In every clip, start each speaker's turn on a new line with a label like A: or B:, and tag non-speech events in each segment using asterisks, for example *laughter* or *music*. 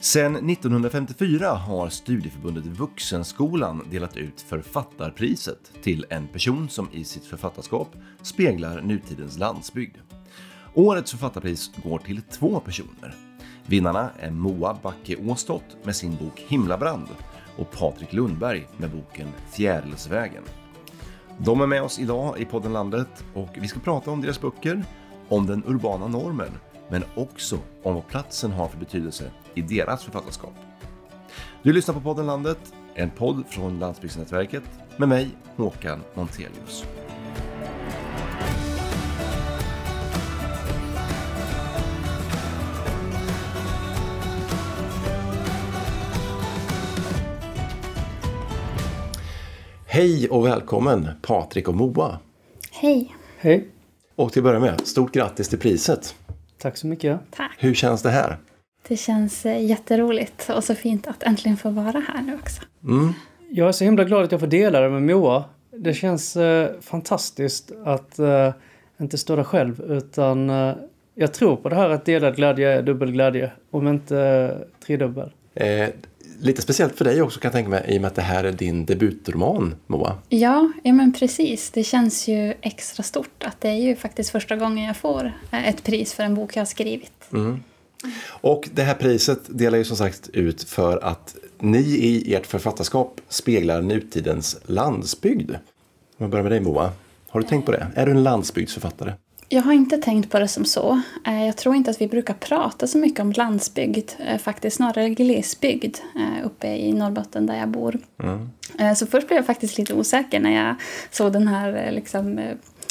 A: Sedan 1954 har studieförbundet Vuxenskolan delat ut författarpriset till en person som i sitt författarskap speglar nutidens landsbygd. Årets författarpris går till två personer. Vinnarna är Moa Backe Åstott med sin bok Himlabrand och Patrik Lundberg med boken Fjärilsvägen. De är med oss idag i podden Landet och vi ska prata om deras böcker, om den urbana normen, men också om vad platsen har för betydelse i deras författarskap. Du lyssnar på podden Landet, en podd från Landsbygdsnätverket med mig, Håkan Montelius. Hej och välkommen Patrik och Moa.
B: Hej.
C: Hej.
A: Och till att börja med, stort grattis till priset.
C: Tack så mycket.
B: Tack.
A: Hur känns det här?
B: Det känns eh, jätteroligt och så fint att äntligen få vara här nu också.
A: Mm.
C: Jag är så himla glad att jag får dela det med Moa. Det känns eh, fantastiskt att eh, inte stå där själv utan eh, jag tror på det här att delad glädje är dubbel glädje, om inte eh, tredubbel.
A: Lite speciellt för dig också kan jag tänka mig i och med att det här är din debutroman Moa.
B: Ja, ja men precis. Det känns ju extra stort att det är ju faktiskt första gången jag får eh, ett pris för en bok jag har skrivit.
A: Mm. Och det här priset delar ju som sagt ut för att ni i ert författarskap speglar nutidens landsbygd. Om jag börjar med dig Moa. Har du tänkt på det? Är du en landsbygdsförfattare?
B: Jag har inte tänkt på det som så. Eh, Jag tror inte att vi brukar prata så mycket om landsbygd, eh, faktiskt snarare glesbygd eh, uppe i Norrbotten där jag bor.
A: Mm.
B: Så först blev jag faktiskt lite osäker när jag såg den här liksom,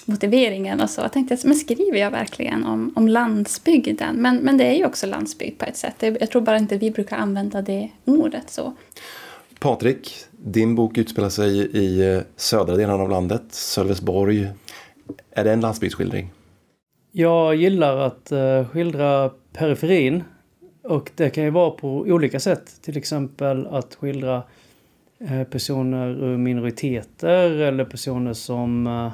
B: motiveringen och så. Jag tänkte, men skriver jag verkligen om, om landsbygden? Men, men det är ju också landsbygd på ett sätt. Jag tror bara inte vi brukar använda det ordet så.
A: Patrik, din bok utspelar sig i södra delen av landet, Sölvesborg. Är det en landsbygdsskildring?
C: Jag gillar att eh, skildra periferin och det kan ju vara på olika sätt. Till exempel att skildra eh, personer ur minoriteter eller personer som eh,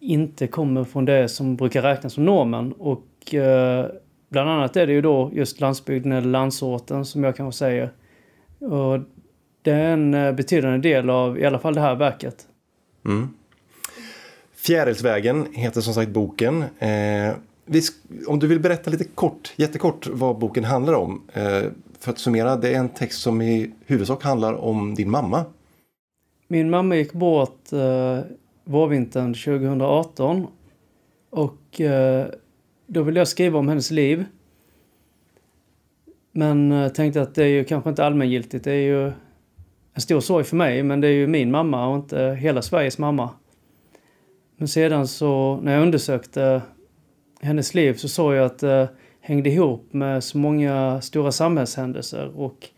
C: inte kommer från det som brukar räknas som normen. Och bland annat är det ju då just landsbygden eller landsorten som jag kanske säger. Och det är en betydande del av i alla fall det här verket.
A: Mm. Fjärilsvägen heter som sagt boken. Eh, vi om du vill berätta lite kort, jättekort vad boken handlar om. Eh, för att summera, det är en text som i huvudsak handlar om din mamma.
C: Min mamma gick bort eh, vårvintern 2018 och eh, då ville jag skriva om hennes liv. Men eh, tänkte att det är ju kanske inte allmängiltigt. Det är ju en stor sorg för mig, men det är ju min mamma och inte hela Sveriges mamma. Men sedan så när jag undersökte hennes liv så såg jag att det hängde ihop med så många stora samhällshändelser och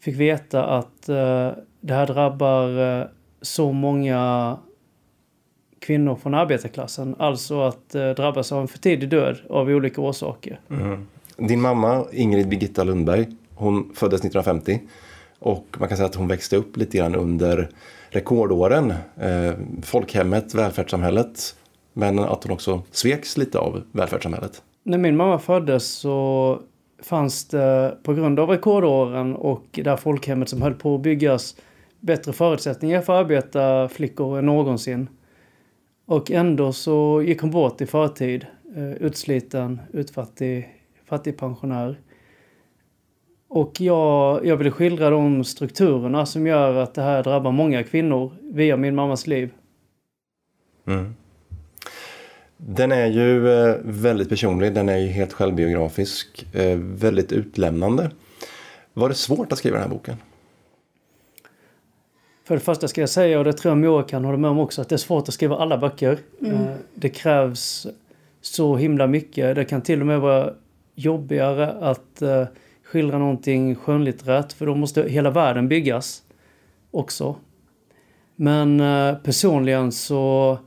C: fick veta att eh, det här drabbar eh, så många kvinnor från arbetarklassen. Alltså att eh, drabbas av en för tidig död av olika orsaker. Mm-hmm.
A: Din mamma, Ingrid Birgitta Lundberg, hon föddes 1950. Och man kan säga att hon växte upp lite grann under rekordåren. Eh, folkhemmet, välfärdssamhället. Men att hon också sveks lite av välfärdssamhället.
C: När min mamma föddes så fanns det på grund av rekordåren och det här folkhemmet som höll på att byggas bättre förutsättningar för arbetarflickor än någonsin. Och ändå så gick hon bort i förtid. Eh, utsliten, utfattig, fattigpensionär. Och jag, jag ville skildra de strukturerna som gör att det här drabbar många kvinnor via min mammas liv.
A: Mm. Den är ju eh, väldigt personlig, den är ju helt självbiografisk, eh, väldigt utlämnande. Var det svårt att skriva den här boken?
C: För det första ska jag säga, och det tror jag Moa kan hålla med om också, att det är svårt att skriva alla böcker. Eh, Det krävs så himla mycket. Det kan till och med vara jobbigare att skildra någonting skönlitterärt, för då måste hela världen byggas också. Men eh, personligen så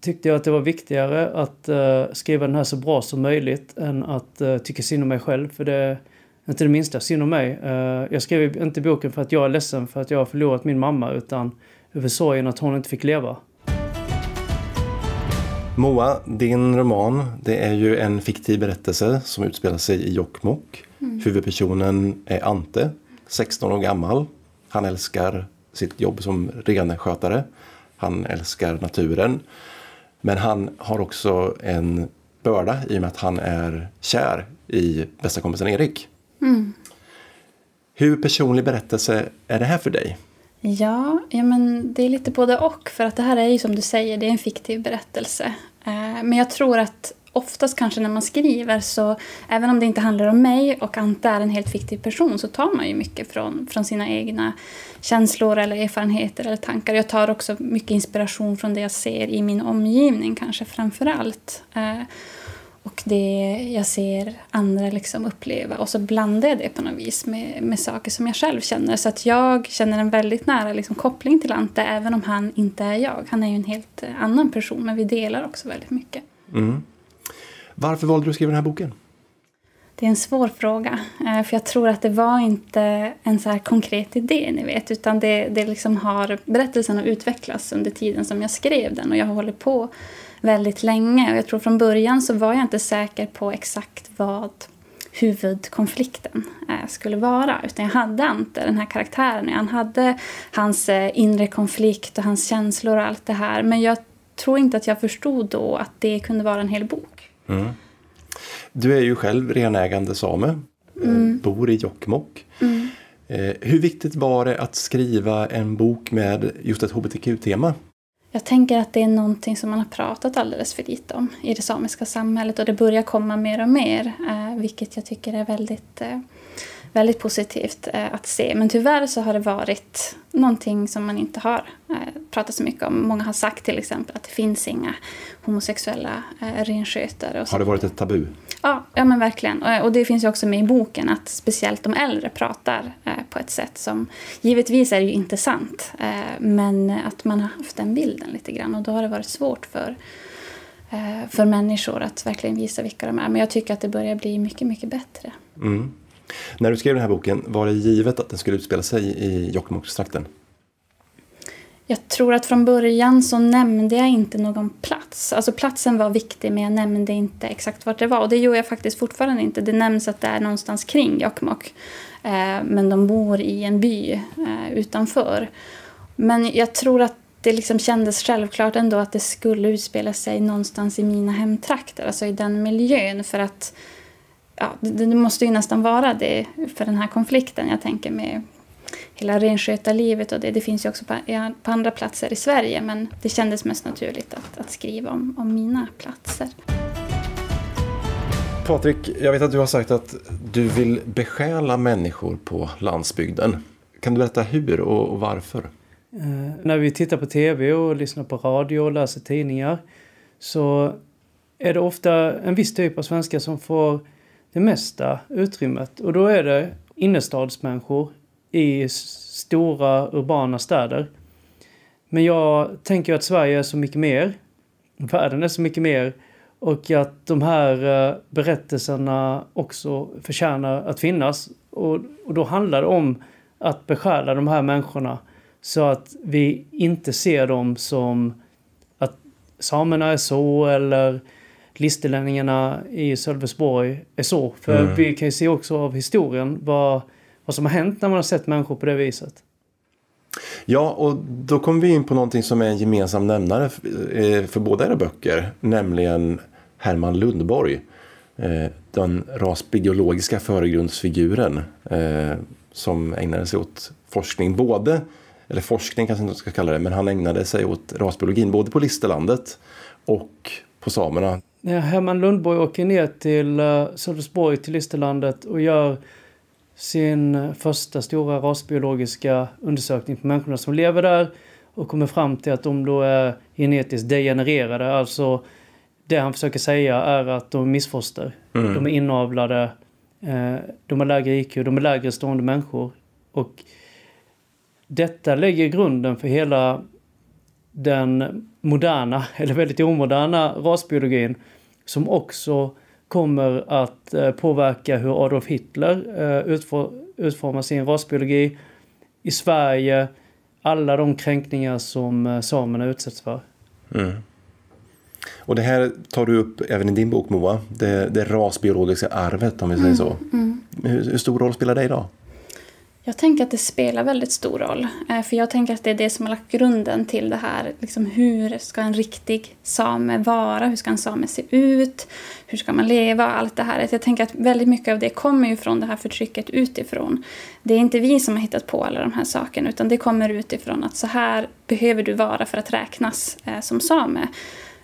C: tyckte jag att det var viktigare att eh, skriva den här så bra som möjligt än att eh, tycka synd om mig själv. För det är inte det minsta synd om mig. Eh, jag skrev inte boken för att jag är ledsen för att jag har förlorat min mamma utan över sorgen att hon inte fick leva.
A: Moa, din roman det är ju en fiktiv berättelse som utspelar sig i Jokkmokk. Mm. Huvudpersonen är Ante, 16 år gammal. Han älskar sitt jobb som renskötare. Han älskar naturen. Men han har också en börda i och med att han är kär i bästa kompisen Erik. Mm. Hur personlig berättelse är det här för dig?
B: Ja, ja men det är lite både och. För att det här är ju som du säger, det är en fiktiv berättelse. Eh, men jag tror att oftast kanske när man skriver så, även om det inte handlar om mig och Ante är en helt fiktiv person, så tar man ju mycket från, från sina egna känslor eller erfarenheter eller tankar. Jag tar också mycket inspiration från det jag ser i min omgivning, kanske framför allt. Eh, och det jag ser andra liksom uppleva. Och så blandar jag det på något vis med, med saker som jag själv känner. Så att jag känner en väldigt nära liksom, koppling till Ante, även om han inte är jag. Han är ju en helt annan person, men vi delar också väldigt mycket. Mm.
A: Varför valde du att skriva den här boken?
B: Det är en svår fråga. Eh, för jag tror att det var inte en så här konkret idé, ni vet. Utan det, det liksom har, berättelsen har utvecklats under tiden som jag skrev den. Och jag har hållit på väldigt länge. Och jag tror från början så var jag inte säker på exakt vad huvudkonflikten eh, skulle vara. Utan jag hade Ante, den här karaktären. Han hade hans eh, inre konflikt och hans känslor och allt det här. Men jag tror inte att jag förstod då att det kunde vara en hel bok. Mm.
A: Du är ju själv renägande same, eh, mm. bor i Jokkmokk. Mm. Hur viktigt var det att skriva en bok med just ett hbtq-tema?
B: Jag tänker att det är någonting som man har pratat alldeles för lite om i det samiska samhället och det börjar komma mer och mer, eh, vilket jag tycker är väldigt, eh, väldigt positivt eh, att se. Men tyvärr så har det varit någonting som man inte har pratat så mycket om. Många har sagt till exempel att det finns inga homosexuella renskötare.
A: har det varit ett tabu?
B: Ja, ja men verkligen. Och det finns ju också med i boken att speciellt de äldre pratar eh, på ett sätt som givetvis är ju inte sant. Eh, men att man har haft den bilden lite grann och då har det varit svårt för, eh, för människor att verkligen visa vilka de är. Men jag tycker att det börjar bli mycket, mycket bättre. Mm.
A: När du skrev den här boken, var det givet att den skulle utspela sig i Jokkmokkstrakten?
B: Jag tror att från början så nämnde jag inte någon plats. Alltså platsen var viktig men jag nämnde inte exakt vart det var. Och det gör jag faktiskt fortfarande inte. Det nämns att det är någonstans kring Jokkmokk. Eh, men de bor i en by eh, utanför. Men jag tror att det liksom kändes självklart ändå att det skulle utspela sig någonstans i mina hemtrakter. Alltså i den miljön. För att ja, det, det måste ju nästan vara det för den här konflikten. Jag tänker med hela renskötarlivet och det. Det finns ju också på, på, andra platser i Sverige men det kändes mest naturligt att, att skriva om, om mina platser.
A: Patrik, jag vet att du har sagt att du vill besjäla människor på landsbygden. Kan du berätta hur och, och varför?
C: Eh, när vi tittar på tv och lyssnar på radio och läser tidningar så är det ofta en viss typ av svenskar som får det mesta utrymmet. Och då är det innerstadsmänniskor i stora urbana städer. Men jag tänker att Sverige är så mycket mer. Världen är så mycket mer. Och att de här eh, berättelserna också förtjänar att finnas. Och, och då handlar det om att besjäla de här människorna så att vi inte ser dem som att samerna är så eller listelänningarna i Sölvesborg är så. För mm. vi kan ju se också av historien vad vad som har hänt när man har sett människor på det viset.
A: Ja, och då kommer vi in på någonting som är en gemensam nämnare för, för båda era böcker, nämligen Herman Lundborg. Eh, den rasbiologiska föregrundsfiguren eh, som ägnade sig åt forskning, både, eller forskning kanske inte ska kalla det, men han ägnade sig åt rasbiologin både på Listerlandet och på samerna.
C: Ja, Herman Lundborg åker ner till Sölvesborg, till Listerlandet och gör sin första stora rasbiologiska undersökning på människorna som lever där och kommer fram till att de då är genetiskt degenererade. Alltså det han försöker säga är att de är missfoster. Mm. De är inavlade, eh, de har lägre IQ, de är lägre stående människor. Och detta lägger grunden för hela den moderna, *laughs* eller väldigt omoderna rasbiologin som också kommer att eh, påverka hur Adolf Hitler eh, utformar sin rasbiologi. I Sverige, alla de kränkningar som eh, samerna utsätts för. Mm.
A: Och det här tar du upp även i din bok Moa, det, det rasbiologiska arvet om vi säger
B: Mm,
A: så. Hur, hur stor roll spelar det idag?
B: Jag tänker att det spelar väldigt stor roll. Eh, för jag tänker att det är det som har lagt grunden till det här. Liksom hur ska en riktig same vara? Hur ska en same se ut? Hur ska man leva? Allt det här. Jag tänker att väldigt mycket av det kommer ju från det här förtrycket utifrån. Det är inte vi som har hittat på alla de här sakerna utan det kommer utifrån att så här behöver du vara för att räknas eh, som same.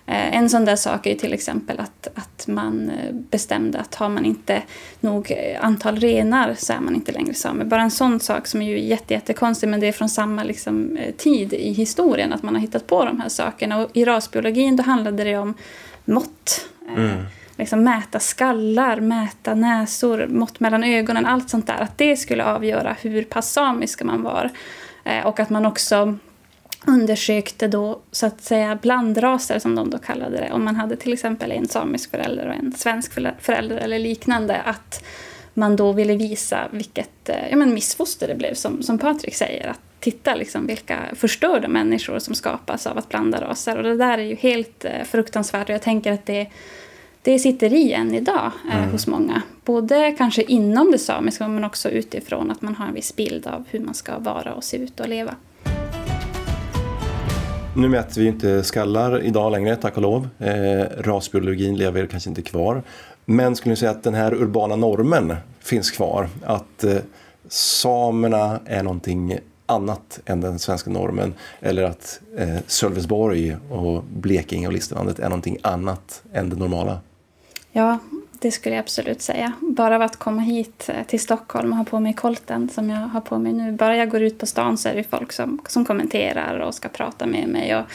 B: Eh, En sån där sak är till exempel att, att man eh, bestämde att har man inte nog eh, antal renar så är man inte längre same. Bara en sån sak som är ju jätte, jättekonstig men det är från samma liksom, tid i historien att man har hittat på de här sakerna. Och i rasbiologin då handlade det om mått. Eh, Liksom mäta skallar, mäta näsor, mått mellan ögonen, allt sånt där. Att det skulle avgöra hur pass samisk man var. Och att man också undersökte då så att säga blandraser som de då kallade det. Om man hade till exempel en samisk förälder och en svensk förälder eller liknande. Att man då ville visa vilket eh, ja, men missfoster det blev som, som Patrik säger. Att titta liksom vilka förstörda människor som skapas av att blanda raser. Och det där är ju helt eh, fruktansvärt och jag tänker att det det sitter i än idag eh, hos många. Både kanske inom det samiska men också utifrån att man har en viss bild av hur man ska vara och se ut och leva.
A: Nu mäter vi inte skallar idag längre, tack och lov. Eh, rasbiologin lever kanske inte kvar. Men skulle ni säga att den här urbana normen finns kvar? Att eh, samerna är någonting annat än den svenska normen eller att eh, Sölvesborg och Blekinge och Listerlandet är någonting annat än det normala?
B: Ja, det skulle jag absolut säga. Bara av att komma hit eh, till Stockholm och ha på mig kolten som jag har på mig nu. Bara jag går ut på stan så är det folk som, som kommenterar och ska prata med mig. Och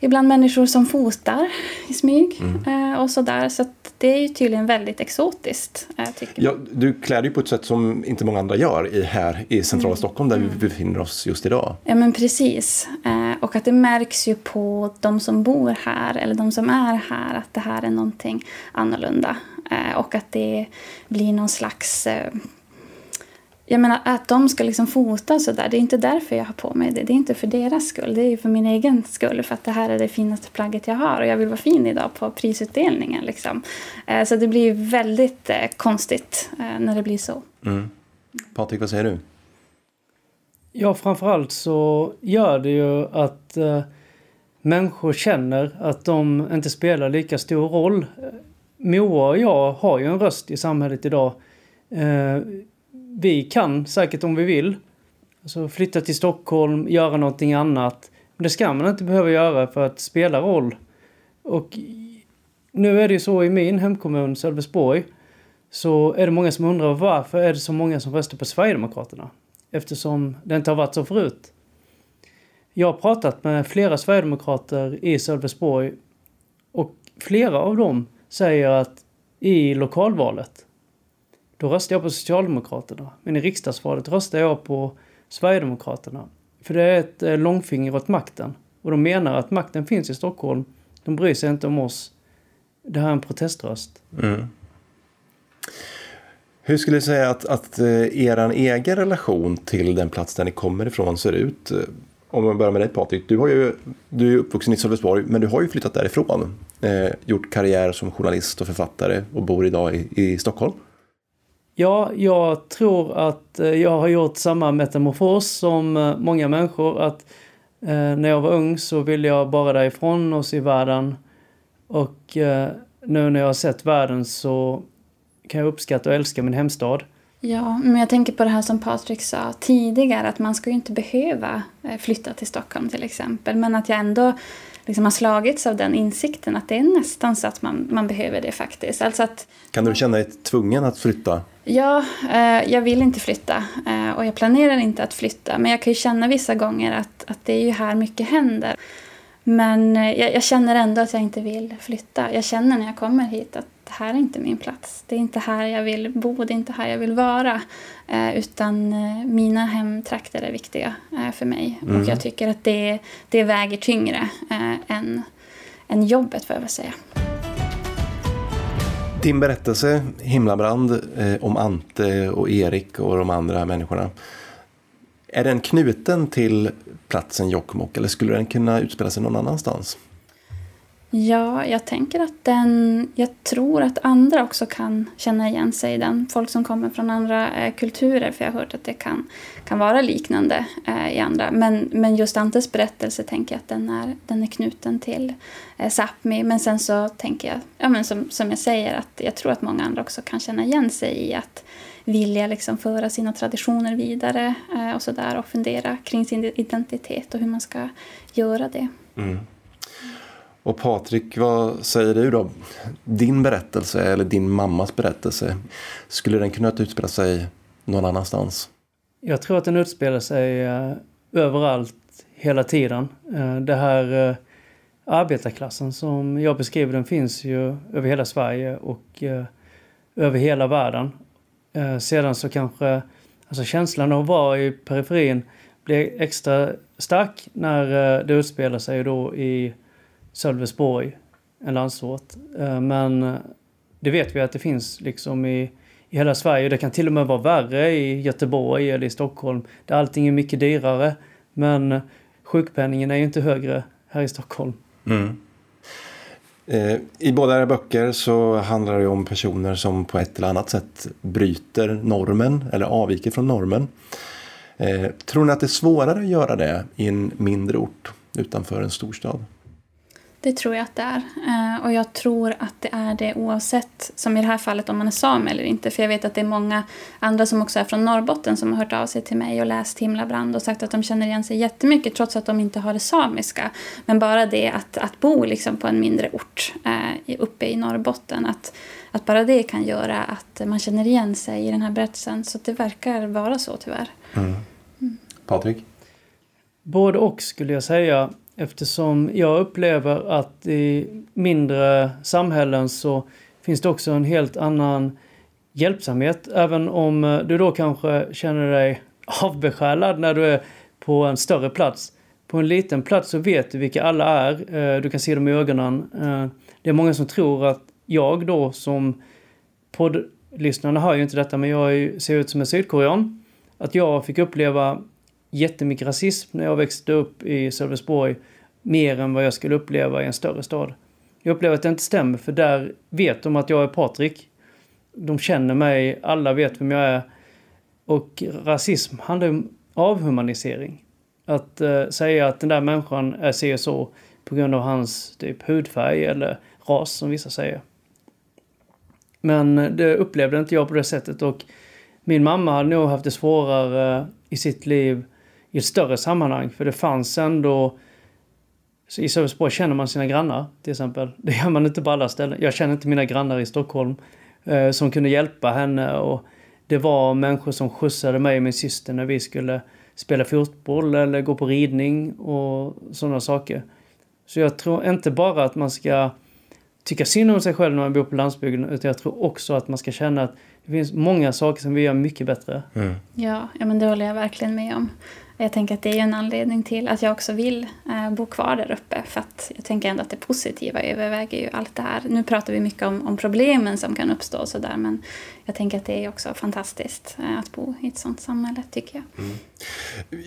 B: ibland människor som fotar i smyg eh, och sådär. Så det är ju tydligen väldigt exotiskt, eh, tycker
A: Ja, du klär dig på ett sätt som inte många andra gör i, här i centrala Stockholm där vi befinner oss just idag.
B: Ja men precis. Och att det märks ju på de som bor här eller de som är här att det här är någonting annorlunda. Eh, och att det blir någon slags... Eh, jag menar att de ska liksom fota sådär, det är inte därför jag har på mig det. Det är inte för deras skull, det är för min egen skull. För att det här är det finaste plagget jag har och jag vill vara fin idag på prisutdelningen. Liksom. Eh, så det blir väldigt eh, konstigt eh, när det blir så. Mm.
A: Patrik, vad säger du?
C: Ja, framförallt så gör det ju att eh, människor känner att de inte spelar lika stor roll. Moa och jag har ju en röst i samhället idag. Eh, vi kan säkert om vi vill alltså flytta till Stockholm, göra någonting annat. Men det ska man inte behöva göra för att spela roll. Och nu är det ju så i min hemkommun Sölvesborg så är det många som undrar varför är det så många som röstar på Sverigedemokraterna? Eftersom det inte har varit så förut. Jag har pratat med flera Sverigedemokrater i Sölvesborg och flera av dem säger att i lokalvalet då röstar jag på Socialdemokraterna. Men i riksdagsvalet röstar jag på Sverigedemokraterna. För det är ett eh, långfinger åt makten. Och de menar att makten finns i Stockholm. De bryr sig inte om oss. Det här är en proteströst. Mm.
A: Hur skulle du säga att, att eh, er egen relation till den plats där ni kommer ifrån ser ut? Eh, om man börjar med dig Patrik, du, har ju, du är ju uppvuxen i Sölvesborg men du har ju flyttat därifrån. Eh, gjort karriär som journalist och författare och bor idag i, i Stockholm.
C: Ja, jag tror att eh, jag har gjort samma metamorfos som många människor. Att eh, när jag var ung så ville jag bara därifrån och se världen. Och eh, nu när jag har sett världen så kan jag uppskatta och älska min hemstad.
B: Ja, men jag tänker på det här som Patrik sa tidigare, att man ska ju inte behöva eh, flytta till Stockholm till exempel. Men att jag ändå liksom har slagits av den insikten att det är nästan så att man, man behöver det faktiskt. Alltså att
A: Kan du känna dig tvungen att flytta?
B: Ja, eh, jag vill inte flytta eh, och jag planerar inte att flytta. Men jag kan ju känna vissa gånger att, att det är ju här mycket händer. Men eh, jag, jag känner ändå att jag inte vill flytta. Jag känner när jag kommer hit att det här är inte min plats. Det är inte här jag vill bo, det är inte här jag vill vara. Eh, utan eh, mina hemtrakter är viktiga eh, för mig. Och jag tycker att det, det väger tyngre eh, än, än jobbet, får jag väl säga.
A: Din berättelse, Himlabrand, eh, om Ante och Erik och de andra människorna. Är den knuten till platsen Jokkmokk eller skulle den kunna utspela sig någon annanstans?
B: Ja, jag tänker att den... Jag tror att andra också kan känna igen sig i den. Folk som kommer från andra eh, kulturer, för jag har hört att det kan, kan vara liknande eh, i andra. Men, men just Antes berättelse tänker jag att den är, den är knuten till eh, Sápmi. Men sen så tänker jag, ja, men som, som jag säger, att jag tror att många andra också kan känna igen sig i att vilja liksom föra sina traditioner vidare eh, och sådär och fundera kring sin identitet och hur man ska göra det. Mm.
A: Och Patrik, vad säger du då? Din berättelse eller din mammas berättelse, skulle den kunna utspela sig någon annanstans?
C: Jag tror att den utspelar sig eh, överallt hela tiden. Uh, det här eh, arbetarklassen som jag beskriver den finns ju över hela Sverige och över hela världen. sedan så kanske alltså känslan av att vara i periferin blir extra stark när det utspelar sig då i Sölvesborg, en landsort. Eh, men eh, det vet vi att det finns liksom i, i hela Sverige. Det kan till och med vara värre i Göteborg eller i Stockholm där allting är mycket dyrare. Men eh, sjukpenningen är ju inte högre här i Stockholm. Mm.
A: I båda era böcker så handlar det om personer som på ett eller annat sätt bryter normen eller avviker från normen. Tror ni att det är svårare att göra det i en mindre ort utanför en storstad?
B: Det tror jag att det är. Eh, och jag tror att det är det oavsett, som i det här fallet, om man är same eller inte. För jag vet att det är många andra som också är från Norrbotten som har hört av sig till mig och läst Himlabrand och sagt att de känner igen sig jättemycket trots att de inte har det samiska. Men bara det att, att bo liksom på en mindre ort eh, uppe i Norrbotten, att, att bara det kan göra att man känner igen sig i den här berättelsen. Så det verkar vara så tyvärr. Mm.
A: Mm. Patrik?
C: Både och skulle jag säga. Eftersom jag upplever att i mindre samhällen så finns det också en helt annan hjälpsamhet. Även om eh, du då kanske känner dig avbesjälad när du är på en större plats. På en liten plats så vet du vilka alla är. Eh, du kan se dem i ögonen. Eh, det är många som tror att jag då som poddlyssnarna hör ju inte detta men jag ser ut som en sydkorean. Att jag fick uppleva jättemycket rasism när jag växte upp i Sölvesborg. Mer än vad jag skulle uppleva i en större stad. Jag upplever att det inte stämmer för där vet de att jag är Patrik. De känner mig, alla vet vem jag är. Och rasism handlar om avhumanisering. Att eh, säga att den där människan är si och så på grund av hans typ hudfärg eller ras som vissa säger. Men eh, det upplevde inte jag på det sättet och min mamma hade nog haft det svårare i sitt liv i ett större sammanhang. För det fanns ändå... I Sölvesborg känner man sina grannar till exempel. *laughs* Det gör man inte på alla ställen. Jag känner inte mina grannar i Stockholm eh, som kunde hjälpa henne. Och det var människor som skjutsade mig och min syster när vi skulle spela fotboll eller gå på ridning och sådana saker. Så jag tror inte bara att man ska tycka synd om sig själv när man bor på landsbygden utan jag tror också att man ska känna att det finns många saker som vi gör mycket bättre.
B: Mm. Ja, ja, men det håller jag verkligen med om. Jag tänker att det är en anledning till att jag också vill eh, bo kvar där uppe. För att jag tänker ändå att det positiva överväger ju allt det här. Nu pratar vi mycket om, om problemen som kan uppstå och sådär. Men jag tänker att det är också fantastiskt eh, att bo i ett sånt samhälle, tycker jag. Mm.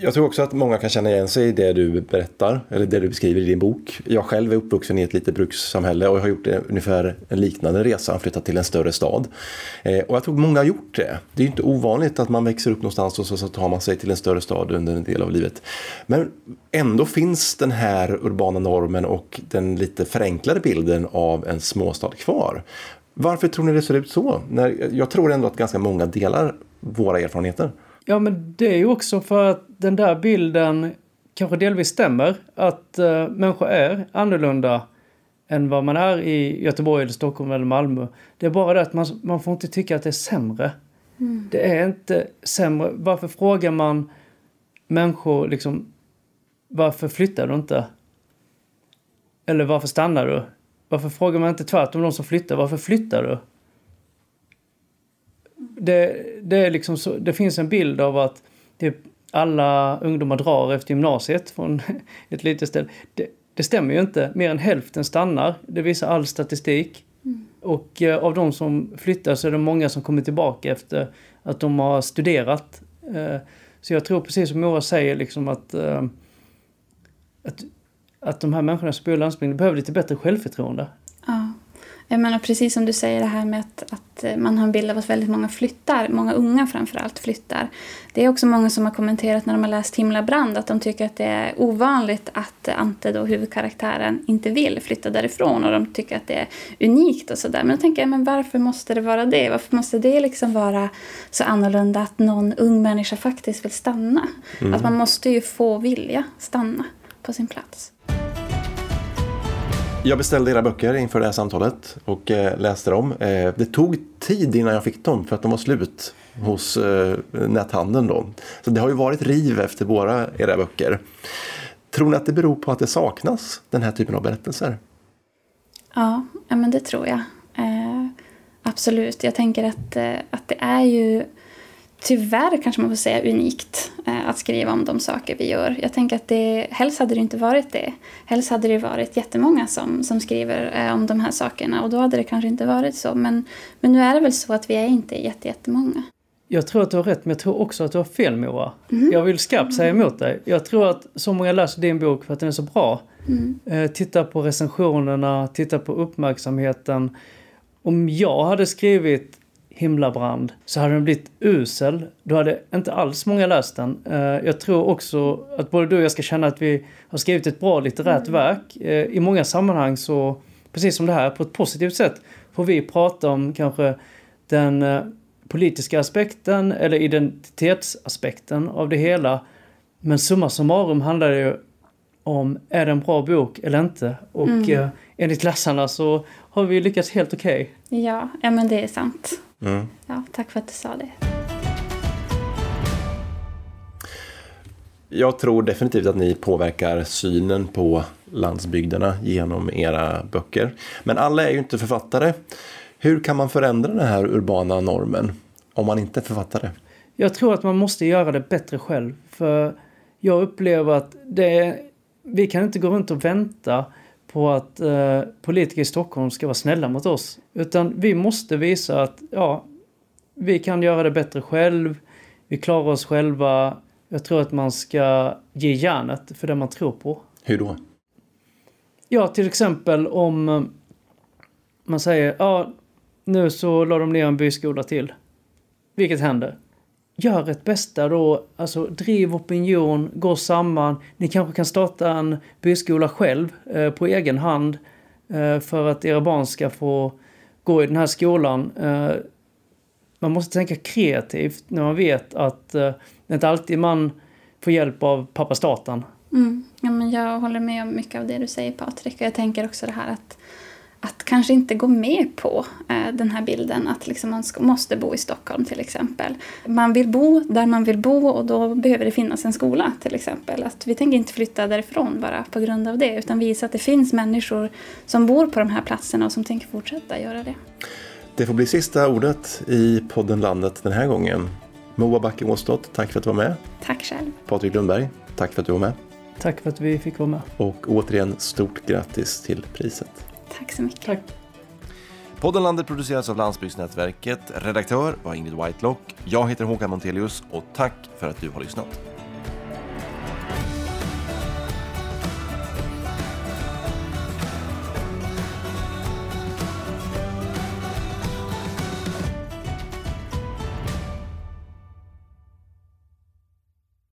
A: Jag tror också att många kan känna igen sig i det du berättar, eller det du beskriver i din bok. Jag själv är uppvuxen i ett litet brukssamhälle och har gjort ungefär en liknande resa, flyttat till en större stad. Eh, och jag tror många har gjort det. Det är ju inte ovanligt att man växer upp någonstans och så tar man sig till en större stad under en del av livet. Men ändå finns den här urbana normen och den lite förenklade bilden av en småstad kvar. Varför tror ni det ser ut så? jag tror ändå att ganska många delar våra erfarenheter.
C: Ja, men det är ju också för att den där bilden kanske delvis stämmer. Att uh, människor är annorlunda än vad man är i Göteborg, eller Stockholm eller Malmö. Det är bara det att man, man får inte tycka att det är sämre. Mm. Det är inte sämre. Varför frågar man människor liksom varför flyttar du inte? Eller varför stannar du? Varför frågar man inte tvärtom de som flyttar, varför flyttar du? Det, det, är liksom så, det finns en bild av att typ alla ungdomar drar efter gymnasiet från *laughs* ett litet ställe. Det, det stämmer ju inte. Mer än hälften stannar. Det visar all statistik. Mm. Och eh, av de som flyttar så är det många som kommer tillbaka efter att de har studerat. Eh, så jag tror precis som Mora säger liksom att, eh, att att de här människorna som bor i landsbygden behöver lite bättre självförtroende.
B: Ja. Jag menar, precis som du säger det här med att, att man har en bild av att väldigt många flyttar, många unga framförallt flyttar. Det är också många som har kommenterat när de har läst Himla brand att de tycker att det är ovanligt att Ante, då, huvudkaraktären, inte vill flytta därifrån och de tycker att det är unikt och sådär. Men då tänker jag, men varför måste det vara det? Varför måste det liksom vara så annorlunda att någon ung människa faktiskt vill stanna? Mm. Att man måste ju få vilja stanna på sin plats.
A: Jag beställde era böcker inför det här samtalet och eh, läste dem. Eh, det tog tid innan jag fick dem för att de var slut hos eh, näthandeln. Då. Så det har ju varit riv efter våra era böcker. Tror ni att det beror på att det saknas den här typen av berättelser?
B: Ja, men det tror jag. absolut. Jag tänker att, att det är ju tyvärr kanske man får säga unikt eh, att skriva om de saker vi gör. Jag tänker att det, helst hade det inte varit det. Helst hade det varit jättemånga som, som skriver eh, om de här sakerna och då hade det kanske inte varit så. Men, men nu är det väl så att vi är inte jättemånga.
C: Jag tror att du har rätt, men jag tror också att du har fel Moa. Mm. Jag vill skarpt säga emot dig. Jag tror att så många läser din bok för att den är så bra. Mm. Eh, titta på recensionerna, titta på uppmärksamheten. Om jag hade skrivit himlabrand så hade den blivit usel. Då hade inte alls många läst den. Eh, jag tror också att både du och jag ska känna att vi har skrivit ett bra litterärt mm. verk. Eh, I många sammanhang så, precis som det här, på ett positivt sätt får vi prata om kanske den eh, politiska aspekten eller identitetsaspekten av det hela. Men summa summarum handlar det ju om, är det en bra bok eller inte? Och mm. enligt läsarna så har vi lyckats helt okej.
B: Okay. Ja, ja men det är sant. Mm. Ja, tack för att du sa det.
A: Jag tror definitivt att ni påverkar synen på landsbygderna genom era böcker. Men alla är ju inte författare. Hur kan man förändra den här urbana normen om man inte är författare?
C: Jag tror att man måste göra det bättre själv. För jag upplever att det, vi kan inte gå runt och vänta på att eh, politiker i Stockholm ska vara snälla mot oss. Utan vi måste visa att ja, vi kan göra det bättre själv. Vi klarar oss själva. Jag tror att man ska ge järnet för det man tror på.
A: Hur då?
C: Ja, till exempel om eh, man säger ja, nu så la de ner en byskola till. Vilket händer? Gör ert bästa då, alltså driv opinion, gå samman. Ni kanske kan starta en byskola själv eh, på egen hand eh, för att era barn ska få gå i den här skolan. Eh, man måste tänka kreativt när man vet att eh, det inte alltid man får hjälp av pappa staten.
B: Mm. Ja, men jag håller med om mycket av det du säger Patrik. jag tänker också det här att att kanske inte gå med på eh, den här bilden att liksom man måste bo i Stockholm till exempel. Man vill bo där man vill bo och då behöver det finnas en skola till exempel. Att vi tänker inte flytta därifrån bara på grund av det utan visa att det finns människor som bor på de här platserna och som tänker fortsätta göra det.
A: Det får bli sista ordet i podden Landet den här gången. Moa Backe Åstott, tack för att du var med.
B: Tack själv.
A: Patrik Lundberg, tack för att du var med.
C: Tack för att vi fick vara med.
A: Och återigen stort grattis till priset.
B: Tack så mycket.
C: Tack.
A: Podden Landet produceras av Landsbygdsnätverket. Redaktör var Ingrid Whitelock. Jag heter Håkan Montelius och tack för att du har lyssnat.